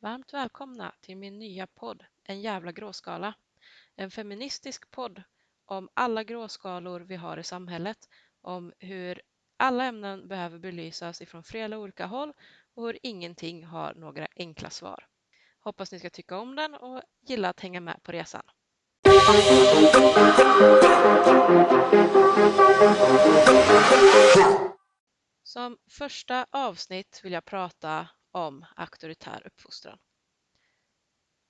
Varmt välkomna till min nya podd En jävla gråskala. En feministisk podd om alla gråskalor vi har i samhället, om hur alla ämnen behöver belysas ifrån flera olika håll och hur ingenting har några enkla svar. Hoppas ni ska tycka om den och gilla att hänga med på resan. Som första avsnitt vill jag prata om auktoritär uppfostran.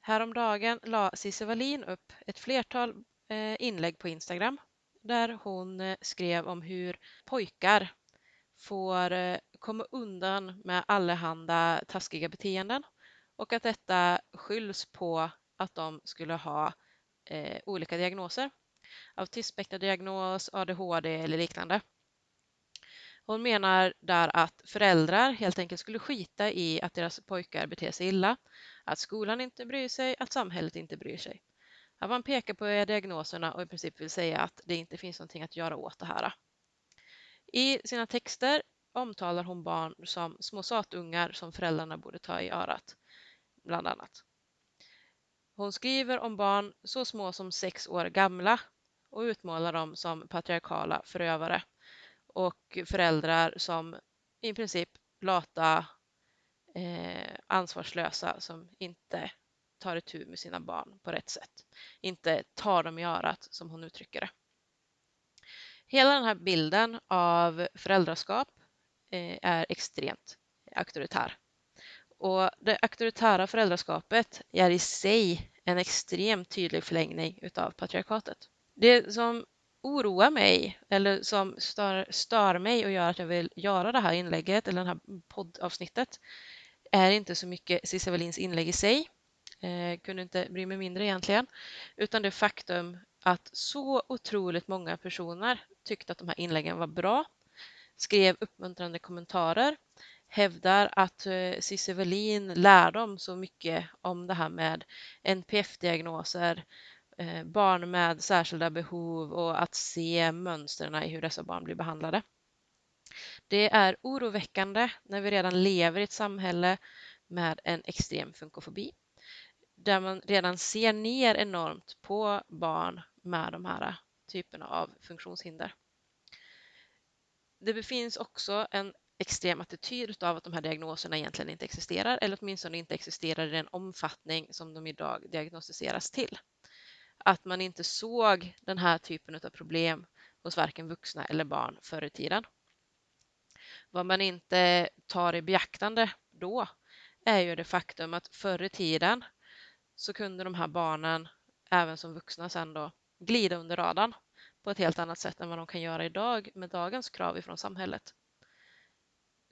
Häromdagen la Cissi Wallin upp ett flertal eh, inlägg på Instagram där hon eh, skrev om hur pojkar får eh, komma undan med allehanda taskiga beteenden och att detta skylls på att de skulle ha eh, olika diagnoser. Autismspektradiagnos, ADHD eller liknande. Hon menar där att föräldrar helt enkelt skulle skita i att deras pojkar beter sig illa, att skolan inte bryr sig, att samhället inte bryr sig. Att man pekar på diagnoserna och i princip vill säga att det inte finns någonting att göra åt det här. I sina texter omtalar hon barn som små satungar som föräldrarna borde ta i örat, bland annat. Hon skriver om barn så små som sex år gamla och utmålar dem som patriarkala förövare och föräldrar som i princip lata, eh, ansvarslösa som inte tar itu med sina barn på rätt sätt. Inte tar dem i örat som hon uttrycker det. Hela den här bilden av föräldraskap eh, är extremt auktoritär. Och det auktoritära föräldraskapet är i sig en extremt tydlig förlängning utav patriarkatet. Det som oroar mig eller som stör, stör mig och gör att jag vill göra det här inlägget eller det här poddavsnittet är inte så mycket Cissi Wallins inlägg i sig, eh, kunde inte bry mig mindre egentligen, utan det faktum att så otroligt många personer tyckte att de här inläggen var bra, skrev uppmuntrande kommentarer, hävdar att eh, Cissi Wallin lär dem så mycket om det här med NPF-diagnoser, Eh, barn med särskilda behov och att se mönstren i hur dessa barn blir behandlade. Det är oroväckande när vi redan lever i ett samhälle med en extrem funkofobi där man redan ser ner enormt på barn med de här typerna av funktionshinder. Det finns också en extrem attityd av att de här diagnoserna egentligen inte existerar eller åtminstone inte existerar i den omfattning som de idag diagnostiseras till att man inte såg den här typen av problem hos varken vuxna eller barn förr i tiden. Vad man inte tar i beaktande då är ju det faktum att förr i tiden så kunde de här barnen, även som vuxna sen då, glida under radarn på ett helt annat sätt än vad de kan göra idag med dagens krav ifrån samhället.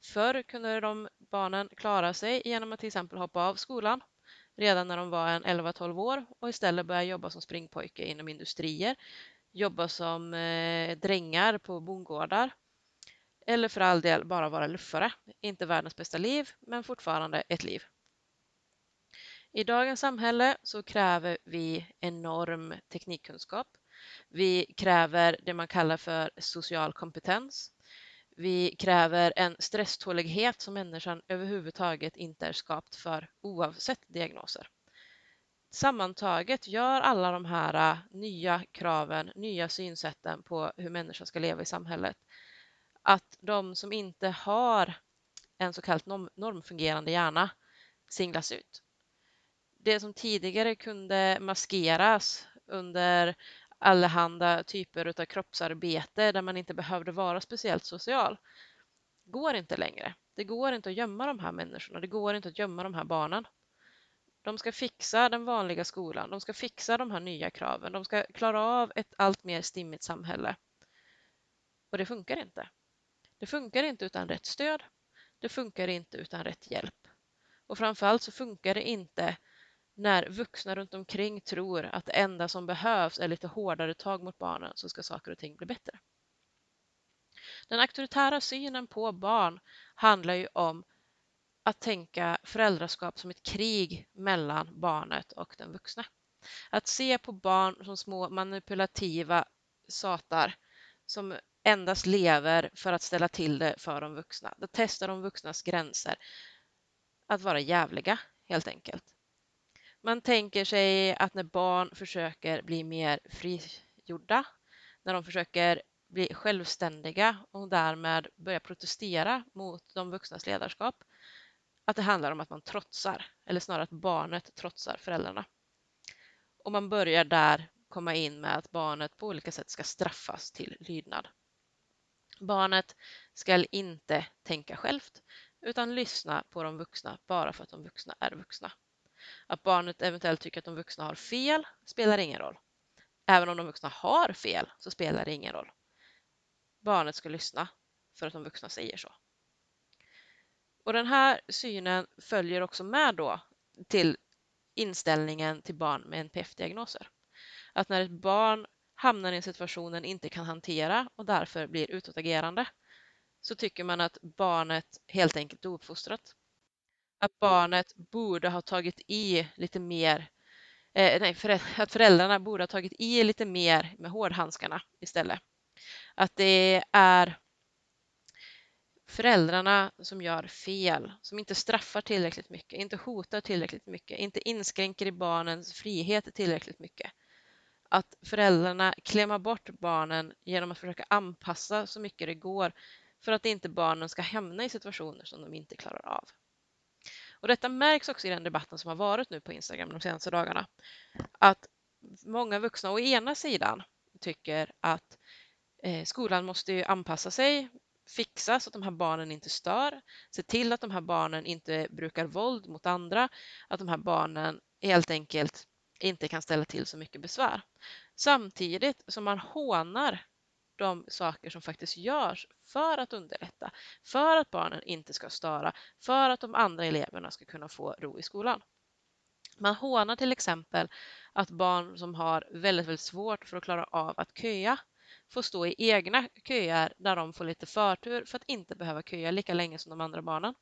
Förr kunde de barnen klara sig genom att till exempel hoppa av skolan redan när de var en 11-12 år och istället börja jobba som springpojke inom industrier, jobba som eh, drängar på bondgårdar eller för all del bara vara luffare. Inte världens bästa liv, men fortfarande ett liv. I dagens samhälle så kräver vi enorm teknikkunskap. Vi kräver det man kallar för social kompetens. Vi kräver en stresstålighet som människan överhuvudtaget inte är skapt för oavsett diagnoser. Sammantaget gör alla de här äh, nya kraven, nya synsätten på hur människan ska leva i samhället att de som inte har en så kallad normfungerande hjärna singlas ut. Det som tidigare kunde maskeras under allehanda typer av kroppsarbete där man inte behövde vara speciellt social går inte längre. Det går inte att gömma de här människorna, det går inte att gömma de här barnen. De ska fixa den vanliga skolan, de ska fixa de här nya kraven, de ska klara av ett allt mer stimmigt samhälle. Och det funkar inte. Det funkar inte utan rätt stöd. Det funkar inte utan rätt hjälp. Och framförallt så funkar det inte när vuxna runt omkring tror att det enda som behövs är lite hårdare tag mot barnen så ska saker och ting bli bättre. Den auktoritära synen på barn handlar ju om att tänka föräldraskap som ett krig mellan barnet och den vuxna. Att se på barn som små manipulativa satar som endast lever för att ställa till det för de vuxna. Att testa de vuxnas gränser. Att vara jävliga helt enkelt. Man tänker sig att när barn försöker bli mer frigjorda, när de försöker bli självständiga och därmed börja protestera mot de vuxnas ledarskap, att det handlar om att man trotsar, eller snarare att barnet trotsar föräldrarna. Och man börjar där komma in med att barnet på olika sätt ska straffas till lydnad. Barnet ska inte tänka självt utan lyssna på de vuxna bara för att de vuxna är vuxna. Att barnet eventuellt tycker att de vuxna har fel spelar ingen roll. Även om de vuxna har fel så spelar det ingen roll. Barnet ska lyssna för att de vuxna säger så. Och den här synen följer också med då till inställningen till barn med NPF-diagnoser. Att när ett barn hamnar i en situation den inte kan hantera och därför blir utåtagerande så tycker man att barnet helt enkelt är ouppfostrat. Att barnet borde ha tagit i lite mer, eh, nej, för, att föräldrarna borde ha tagit i lite mer med hårdhandskarna istället. Att det är föräldrarna som gör fel, som inte straffar tillräckligt mycket, inte hotar tillräckligt mycket, inte inskränker i barnens frihet tillräckligt mycket. Att föräldrarna klämmer bort barnen genom att försöka anpassa så mycket det går för att inte barnen ska hamna i situationer som de inte klarar av. Och detta märks också i den debatten som har varit nu på Instagram de senaste dagarna. Att många vuxna å ena sidan tycker att eh, skolan måste anpassa sig fixa så att de här barnen inte stör, se till att de här barnen inte brukar våld mot andra, att de här barnen helt enkelt inte kan ställa till så mycket besvär. Samtidigt som man hånar de saker som faktiskt görs för att underlätta, för att barnen inte ska störa, för att de andra eleverna ska kunna få ro i skolan. Man hånar till exempel att barn som har väldigt, väldigt svårt för att klara av att köa får stå i egna köer där de får lite förtur för att inte behöva köa lika länge som de andra barnen.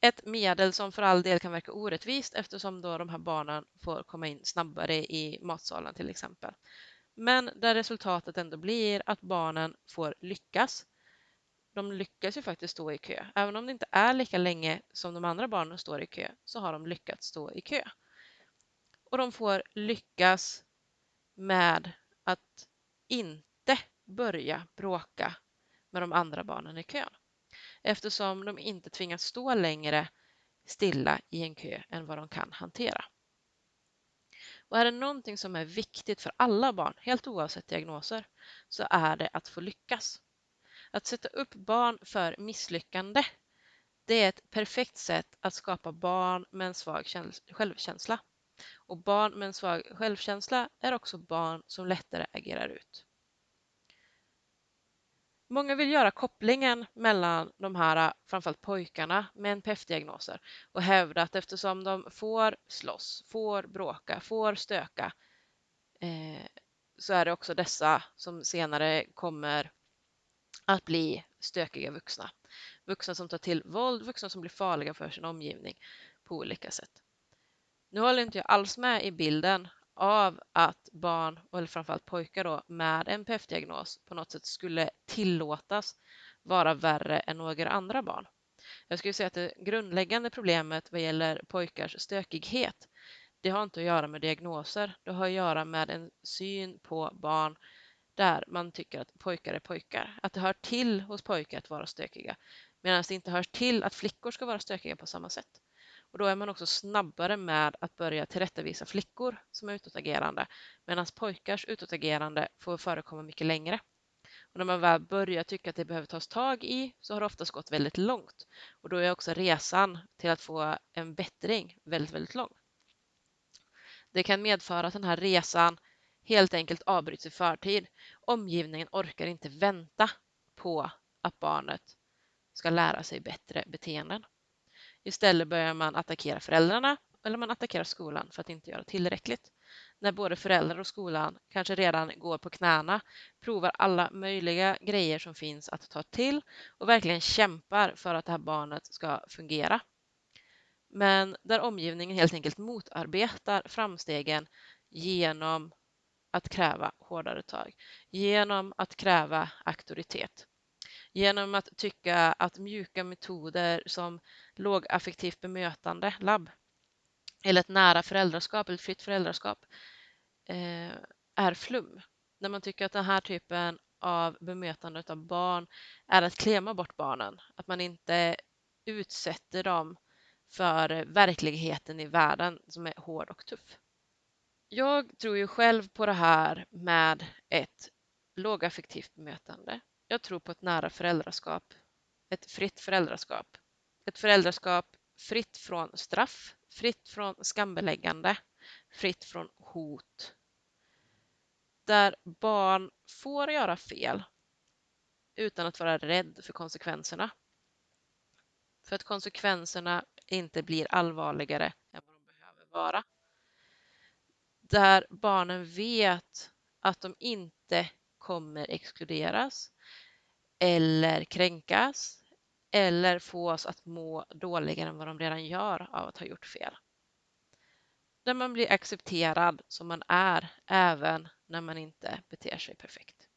Ett medel som för all del kan verka orättvist eftersom då de här barnen får komma in snabbare i matsalen till exempel. Men där resultatet ändå blir att barnen får lyckas. De lyckas ju faktiskt stå i kö. Även om det inte är lika länge som de andra barnen står i kö så har de lyckats stå i kö. Och de får lyckas med att inte börja bråka med de andra barnen i kön eftersom de inte tvingas stå längre stilla i en kö än vad de kan hantera. Och är det någonting som är viktigt för alla barn, helt oavsett diagnoser, så är det att få lyckas. Att sätta upp barn för misslyckande, det är ett perfekt sätt att skapa barn med en svag självkänsla. Och barn med en svag självkänsla är också barn som lättare agerar ut. Många vill göra kopplingen mellan de här, äh, framförallt pojkarna med NPF-diagnoser och hävda att eftersom de får slåss, får bråka, får stöka eh, så är det också dessa som senare kommer att bli stökiga vuxna. Vuxna som tar till våld, vuxna som blir farliga för sin omgivning på olika sätt. Nu håller inte jag alls med i bilden av att barn, eller framförallt pojkar då, med NPF-diagnos på något sätt skulle tillåtas vara värre än några andra barn. Jag skulle säga att det grundläggande problemet vad gäller pojkars stökighet, det har inte att göra med diagnoser. Det har att göra med en syn på barn där man tycker att pojkar är pojkar. Att det hör till hos pojkar att vara stökiga medan det inte hör till att flickor ska vara stökiga på samma sätt. Och då är man också snabbare med att börja tillrättavisa flickor som är utåtagerande medan pojkars utåtagerande får förekomma mycket längre. Och när man väl börjar tycka att det behöver tas tag i så har det oftast gått väldigt långt. Och då är också resan till att få en bättring väldigt, väldigt lång. Det kan medföra att den här resan helt enkelt avbryts i förtid. Omgivningen orkar inte vänta på att barnet ska lära sig bättre beteenden. Istället börjar man attackera föräldrarna eller man attackerar skolan för att inte göra tillräckligt. När både föräldrar och skolan kanske redan går på knäna, provar alla möjliga grejer som finns att ta till och verkligen kämpar för att det här barnet ska fungera. Men där omgivningen helt enkelt motarbetar framstegen genom att kräva hårdare tag, genom att kräva auktoritet genom att tycka att mjuka metoder som lågaffektivt bemötande, labb, eller ett nära föräldraskap eller ett fritt föräldraskap eh, är flum. När man tycker att den här typen av bemötande av barn är att klämma bort barnen, att man inte utsätter dem för verkligheten i världen som är hård och tuff. Jag tror ju själv på det här med ett lågaffektivt bemötande. Jag tror på ett nära föräldraskap, ett fritt föräldraskap. Ett föräldraskap fritt från straff, fritt från skambeläggande, fritt från hot. Där barn får göra fel utan att vara rädd för konsekvenserna. För att konsekvenserna inte blir allvarligare än vad de behöver vara. Där barnen vet att de inte kommer exkluderas eller kränkas eller få oss att må dåligare än vad de redan gör av att ha gjort fel. Där man blir accepterad som man är även när man inte beter sig perfekt.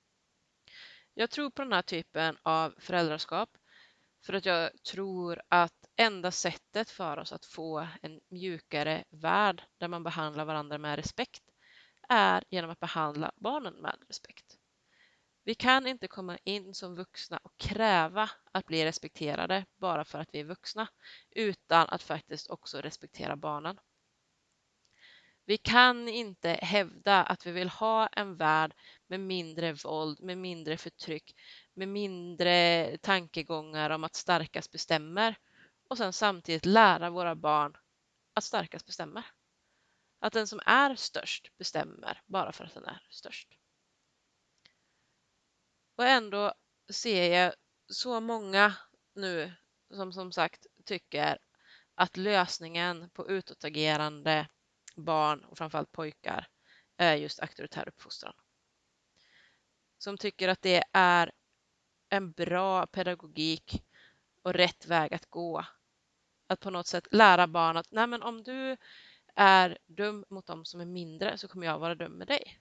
Jag tror på den här typen av föräldraskap för att jag tror att enda sättet för oss att få en mjukare värld där man behandlar varandra med respekt är genom att behandla barnen med respekt. Vi kan inte komma in som vuxna och kräva att bli respekterade bara för att vi är vuxna utan att faktiskt också respektera barnen. Vi kan inte hävda att vi vill ha en värld med mindre våld, med mindre förtryck, med mindre tankegångar om att starkast bestämmer och sen samtidigt lära våra barn att starkast bestämmer. Att den som är störst bestämmer bara för att den är störst. Och ändå ser jag så många nu som som sagt tycker att lösningen på utåtagerande barn och framförallt pojkar är just auktoritär uppfostran. Som tycker att det är en bra pedagogik och rätt väg att gå. Att på något sätt lära barn att Nej, men om du är dum mot dem som är mindre så kommer jag vara dum med dig.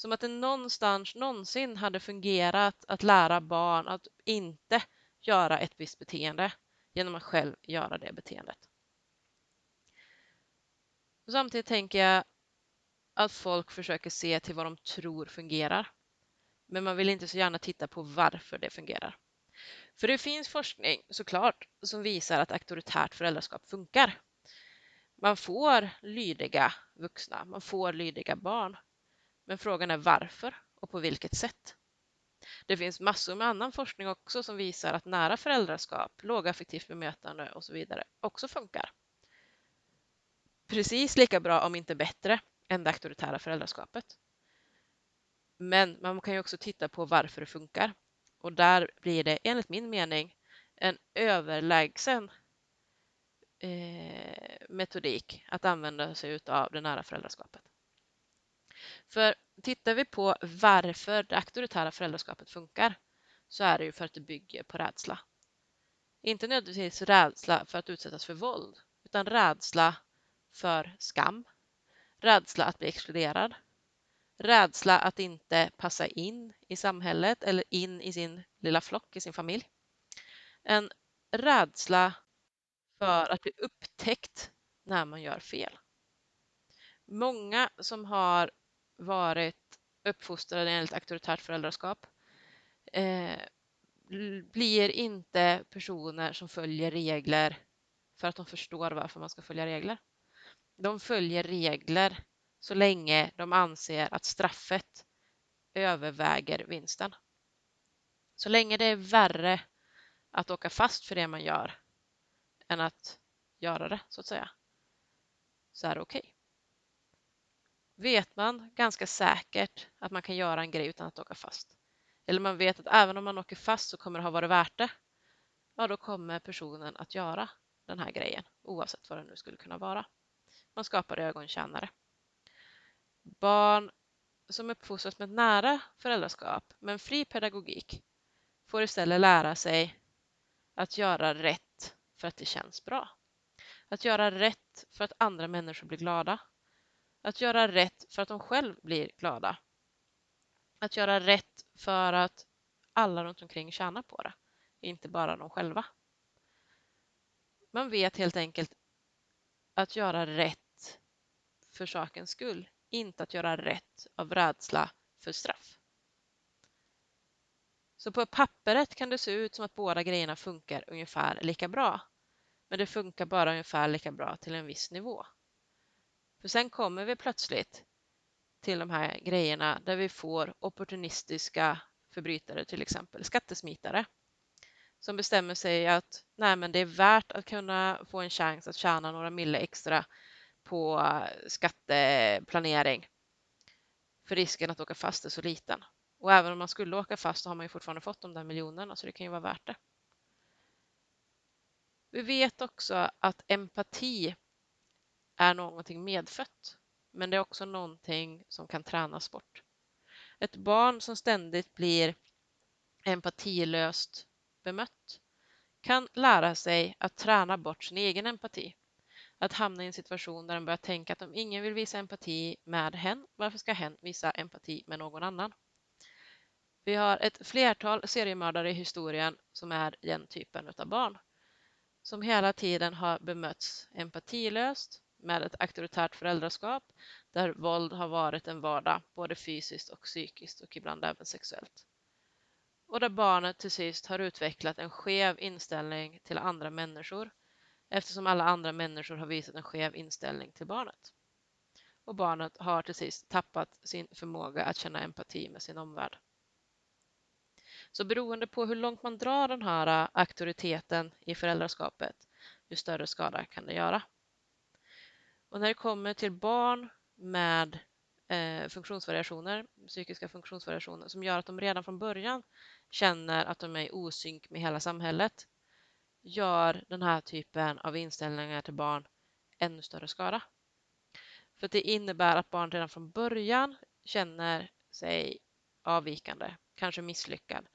Som att det någonstans någonsin hade fungerat att lära barn att inte göra ett visst beteende genom att själv göra det beteendet. Och samtidigt tänker jag att folk försöker se till vad de tror fungerar. Men man vill inte så gärna titta på varför det fungerar. För det finns forskning såklart som visar att auktoritärt föräldraskap funkar. Man får lydiga vuxna, man får lydiga barn. Men frågan är varför och på vilket sätt. Det finns massor med annan forskning också som visar att nära föräldraskap, lågaffektivt bemötande och så vidare också funkar. Precis lika bra, om inte bättre, än det auktoritära föräldraskapet. Men man kan ju också titta på varför det funkar. Och där blir det enligt min mening en överlägsen eh, metodik att använda sig av det nära föräldraskapet. För tittar vi på varför det auktoritära föräldraskapet funkar så är det ju för att det bygger på rädsla. Inte nödvändigtvis rädsla för att utsättas för våld utan rädsla för skam, rädsla att bli exkluderad, rädsla att inte passa in i samhället eller in i sin lilla flock, i sin familj. En rädsla för att bli upptäckt när man gör fel. Många som har varit uppfostrade enligt auktoritärt föräldraskap eh, blir inte personer som följer regler för att de förstår varför man ska följa regler. De följer regler så länge de anser att straffet överväger vinsten. Så länge det är värre att åka fast för det man gör än att göra det, så att säga, så är det okej. Okay. Vet man ganska säkert att man kan göra en grej utan att åka fast, eller man vet att även om man åker fast så kommer det ha varit värt det, ja då kommer personen att göra den här grejen oavsett vad det nu skulle kunna vara. Man skapar ögontjänare. Barn som uppfostras med nära föräldraskap med en fri pedagogik får istället lära sig att göra rätt för att det känns bra. Att göra rätt för att andra människor blir glada. Att göra rätt för att de själv blir glada. Att göra rätt för att alla runt omkring tjänar på det, inte bara de själva. Man vet helt enkelt att göra rätt för sakens skull, inte att göra rätt av rädsla för straff. Så på pappret kan det se ut som att båda grejerna funkar ungefär lika bra. Men det funkar bara ungefär lika bra till en viss nivå. För sen kommer vi plötsligt till de här grejerna där vi får opportunistiska förbrytare, till exempel skattesmitare, som bestämmer sig att nej, men det är värt att kunna få en chans att tjäna några mille extra på skatteplanering. För risken att åka fast är så liten. Och även om man skulle åka fast så har man ju fortfarande fått de där miljonerna så det kan ju vara värt det. Vi vet också att empati är någonting medfött, men det är också någonting som kan tränas bort. Ett barn som ständigt blir empatilöst bemött kan lära sig att träna bort sin egen empati. Att hamna i en situation där den börjar tänka att om ingen vill visa empati med hen, varför ska hen visa empati med någon annan? Vi har ett flertal seriemördare i historien som är den typen av barn som hela tiden har bemötts empatilöst med ett auktoritärt föräldraskap där våld har varit en vardag, både fysiskt och psykiskt och ibland även sexuellt. Och där barnet till sist har utvecklat en skev inställning till andra människor eftersom alla andra människor har visat en skev inställning till barnet. Och barnet har till sist tappat sin förmåga att känna empati med sin omvärld. Så beroende på hur långt man drar den här äh, auktoriteten i föräldraskapet, ju större skada kan det göra. Och när det kommer till barn med eh, funktionsvariationer, psykiska funktionsvariationer som gör att de redan från början känner att de är i osynk med hela samhället gör den här typen av inställningar till barn ännu större skada. För det innebär att barn redan från början känner sig avvikande, kanske misslyckad,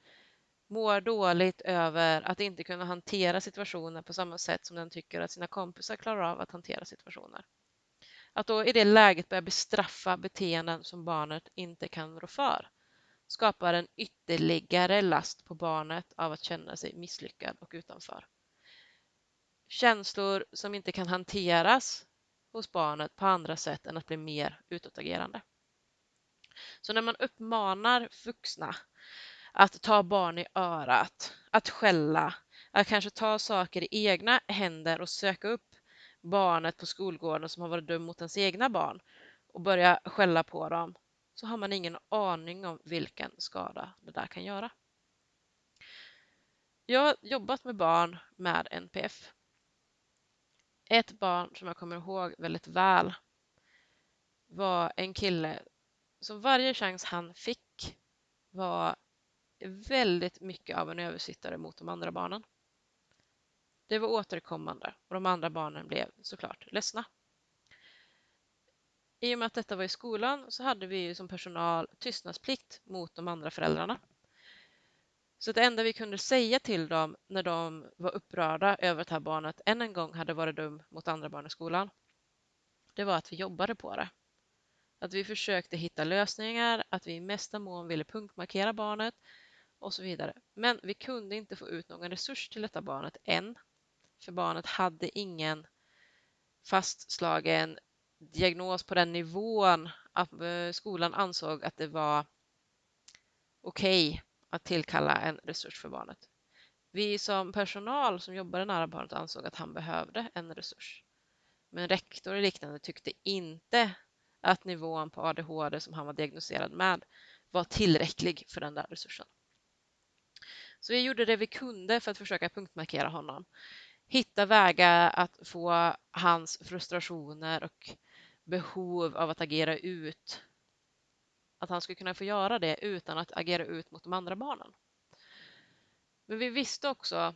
mår dåligt över att inte kunna hantera situationer på samma sätt som den tycker att sina kompisar klarar av att hantera situationer. Att då i det läget börja bestraffa beteenden som barnet inte kan rå för skapar en ytterligare last på barnet av att känna sig misslyckad och utanför. Känslor som inte kan hanteras hos barnet på andra sätt än att bli mer utåtagerande. Så när man uppmanar vuxna att ta barn i örat, att skälla, att kanske ta saker i egna händer och söka upp barnet på skolgården som har varit dum mot ens egna barn och börja skälla på dem så har man ingen aning om vilken skada det där kan göra. Jag har jobbat med barn med NPF. Ett barn som jag kommer ihåg väldigt väl var en kille som varje chans han fick var väldigt mycket av en översittare mot de andra barnen. Det var återkommande och de andra barnen blev såklart ledsna. I och med att detta var i skolan så hade vi som personal tystnadsplikt mot de andra föräldrarna. Så det enda vi kunde säga till dem när de var upprörda över att det här barnet än en gång hade varit dum mot andra barn i skolan, det var att vi jobbade på det. Att vi försökte hitta lösningar, att vi i mesta mån ville punktmarkera barnet och så vidare. Men vi kunde inte få ut någon resurs till detta barnet än. För barnet hade ingen fastslagen diagnos på den nivån att eh, skolan ansåg att det var okej okay att tillkalla en resurs för barnet. Vi som personal som jobbade nära barnet ansåg att han behövde en resurs. Men rektor och liknande tyckte inte att nivån på ADHD som han var diagnostiserad med var tillräcklig för den där resursen. Så vi gjorde det vi kunde för att försöka punktmarkera honom. Hitta vägar att få hans frustrationer och behov av att agera ut att han skulle kunna få göra det utan att agera ut mot de andra barnen. Men vi visste också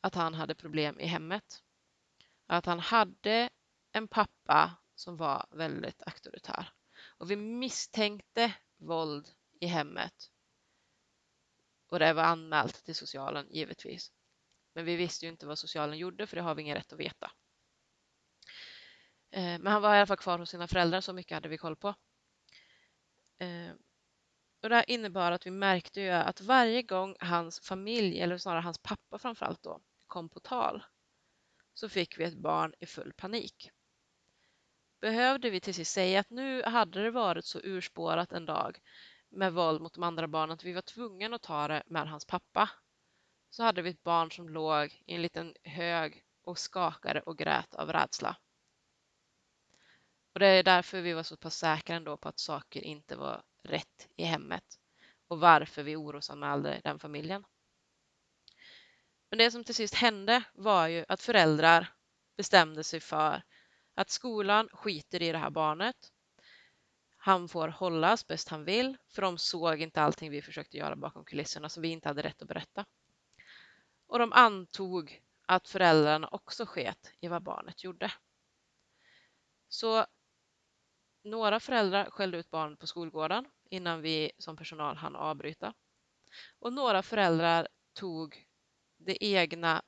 att han hade problem i hemmet. Att han hade en pappa som var väldigt auktoritär. Och vi misstänkte våld i hemmet. Och det var anmält till socialen givetvis. Men vi visste ju inte vad socialen gjorde för det har vi ingen rätt att veta. Eh, men han var i alla fall kvar hos sina föräldrar, så mycket hade vi koll på. Eh, och det här innebar att vi märkte ju att varje gång hans familj, eller snarare hans pappa framförallt då, kom på tal så fick vi ett barn i full panik. behövde vi till sist säga att nu hade det varit så urspårat en dag med våld mot de andra barnen att vi var tvungna att ta det med hans pappa. Så hade vi ett barn som låg i en liten hög och skakade och grät av rädsla. Och det är därför vi var så pass säkra ändå på att saker inte var rätt i hemmet och varför vi orosanmälde den familjen. Men det som till sist hände var ju att föräldrar bestämde sig för att skolan skiter i det här barnet. Han får hållas bäst han vill, för de såg inte allting vi försökte göra bakom kulisserna som vi inte hade rätt att berätta. Och de antog att föräldrarna också sket i vad barnet gjorde. Så några föräldrar skällde ut barnet på skolgården innan vi som personal hann avbryta. Och några föräldrar tog det egna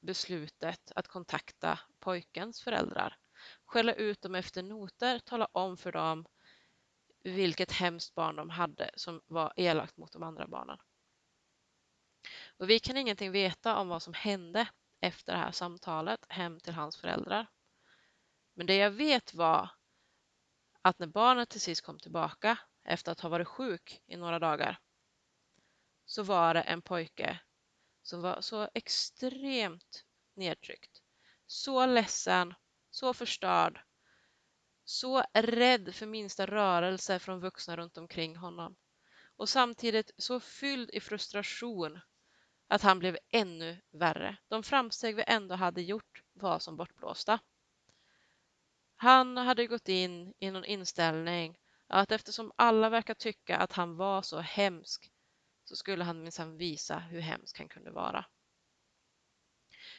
beslutet att kontakta pojkens föräldrar, skälla ut dem efter noter, tala om för dem vilket hemskt barn de hade som var elakt mot de andra barnen. Och vi kan ingenting veta om vad som hände efter det här samtalet hem till hans föräldrar. Men det jag vet var att när barnet till sist kom tillbaka efter att ha varit sjuk i några dagar så var det en pojke som var så extremt nedtryckt, så ledsen, så förstörd, så rädd för minsta rörelse från vuxna runt omkring honom och samtidigt så fylld i frustration att han blev ännu värre. De framsteg vi ändå hade gjort var som bortblåsta. Han hade gått in i någon inställning att eftersom alla verkar tycka att han var så hemsk så skulle han minsann visa hur hemsk han kunde vara.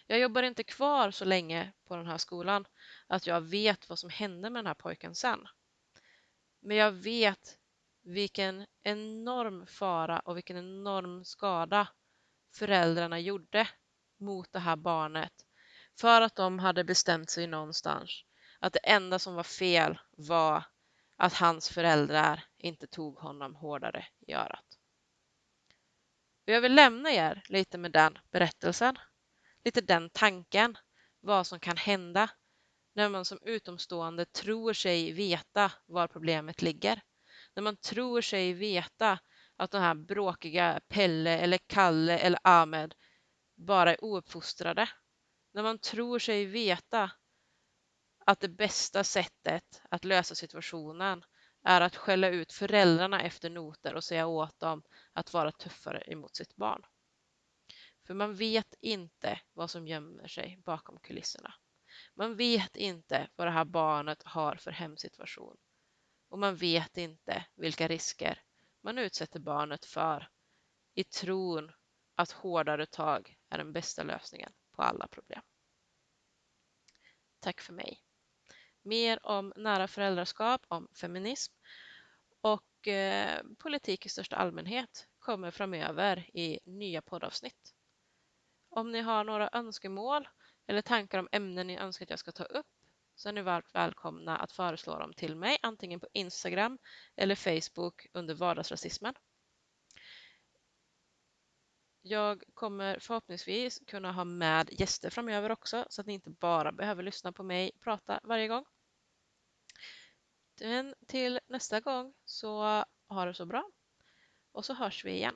Jag jobbar inte kvar så länge på den här skolan att jag vet vad som hände med den här pojken sen. Men jag vet vilken enorm fara och vilken enorm skada föräldrarna gjorde mot det här barnet för att de hade bestämt sig någonstans att det enda som var fel var att hans föräldrar inte tog honom hårdare i örat. Jag vill lämna er lite med den berättelsen, lite den tanken, vad som kan hända när man som utomstående tror sig veta var problemet ligger. När man tror sig veta att de här bråkiga Pelle eller Kalle eller Ahmed bara är ouppfostrade. När man tror sig veta att det bästa sättet att lösa situationen är att skälla ut föräldrarna efter noter och säga åt dem att vara tuffare emot sitt barn. För man vet inte vad som gömmer sig bakom kulisserna. Man vet inte vad det här barnet har för hemsituation. Och man vet inte vilka risker man utsätter barnet för i tron att hårdare tag är den bästa lösningen på alla problem. Tack för mig. Mer om nära föräldraskap, om feminism och eh, politik i största allmänhet kommer framöver i nya poddavsnitt. Om ni har några önskemål eller tankar om ämnen ni önskar att jag ska ta upp så är ni varmt välkomna att föreslå dem till mig antingen på Instagram eller Facebook under vardagsrasismen. Jag kommer förhoppningsvis kunna ha med gäster framöver också så att ni inte bara behöver lyssna på mig prata varje gång. Men till nästa gång så ha det så bra och så hörs vi igen.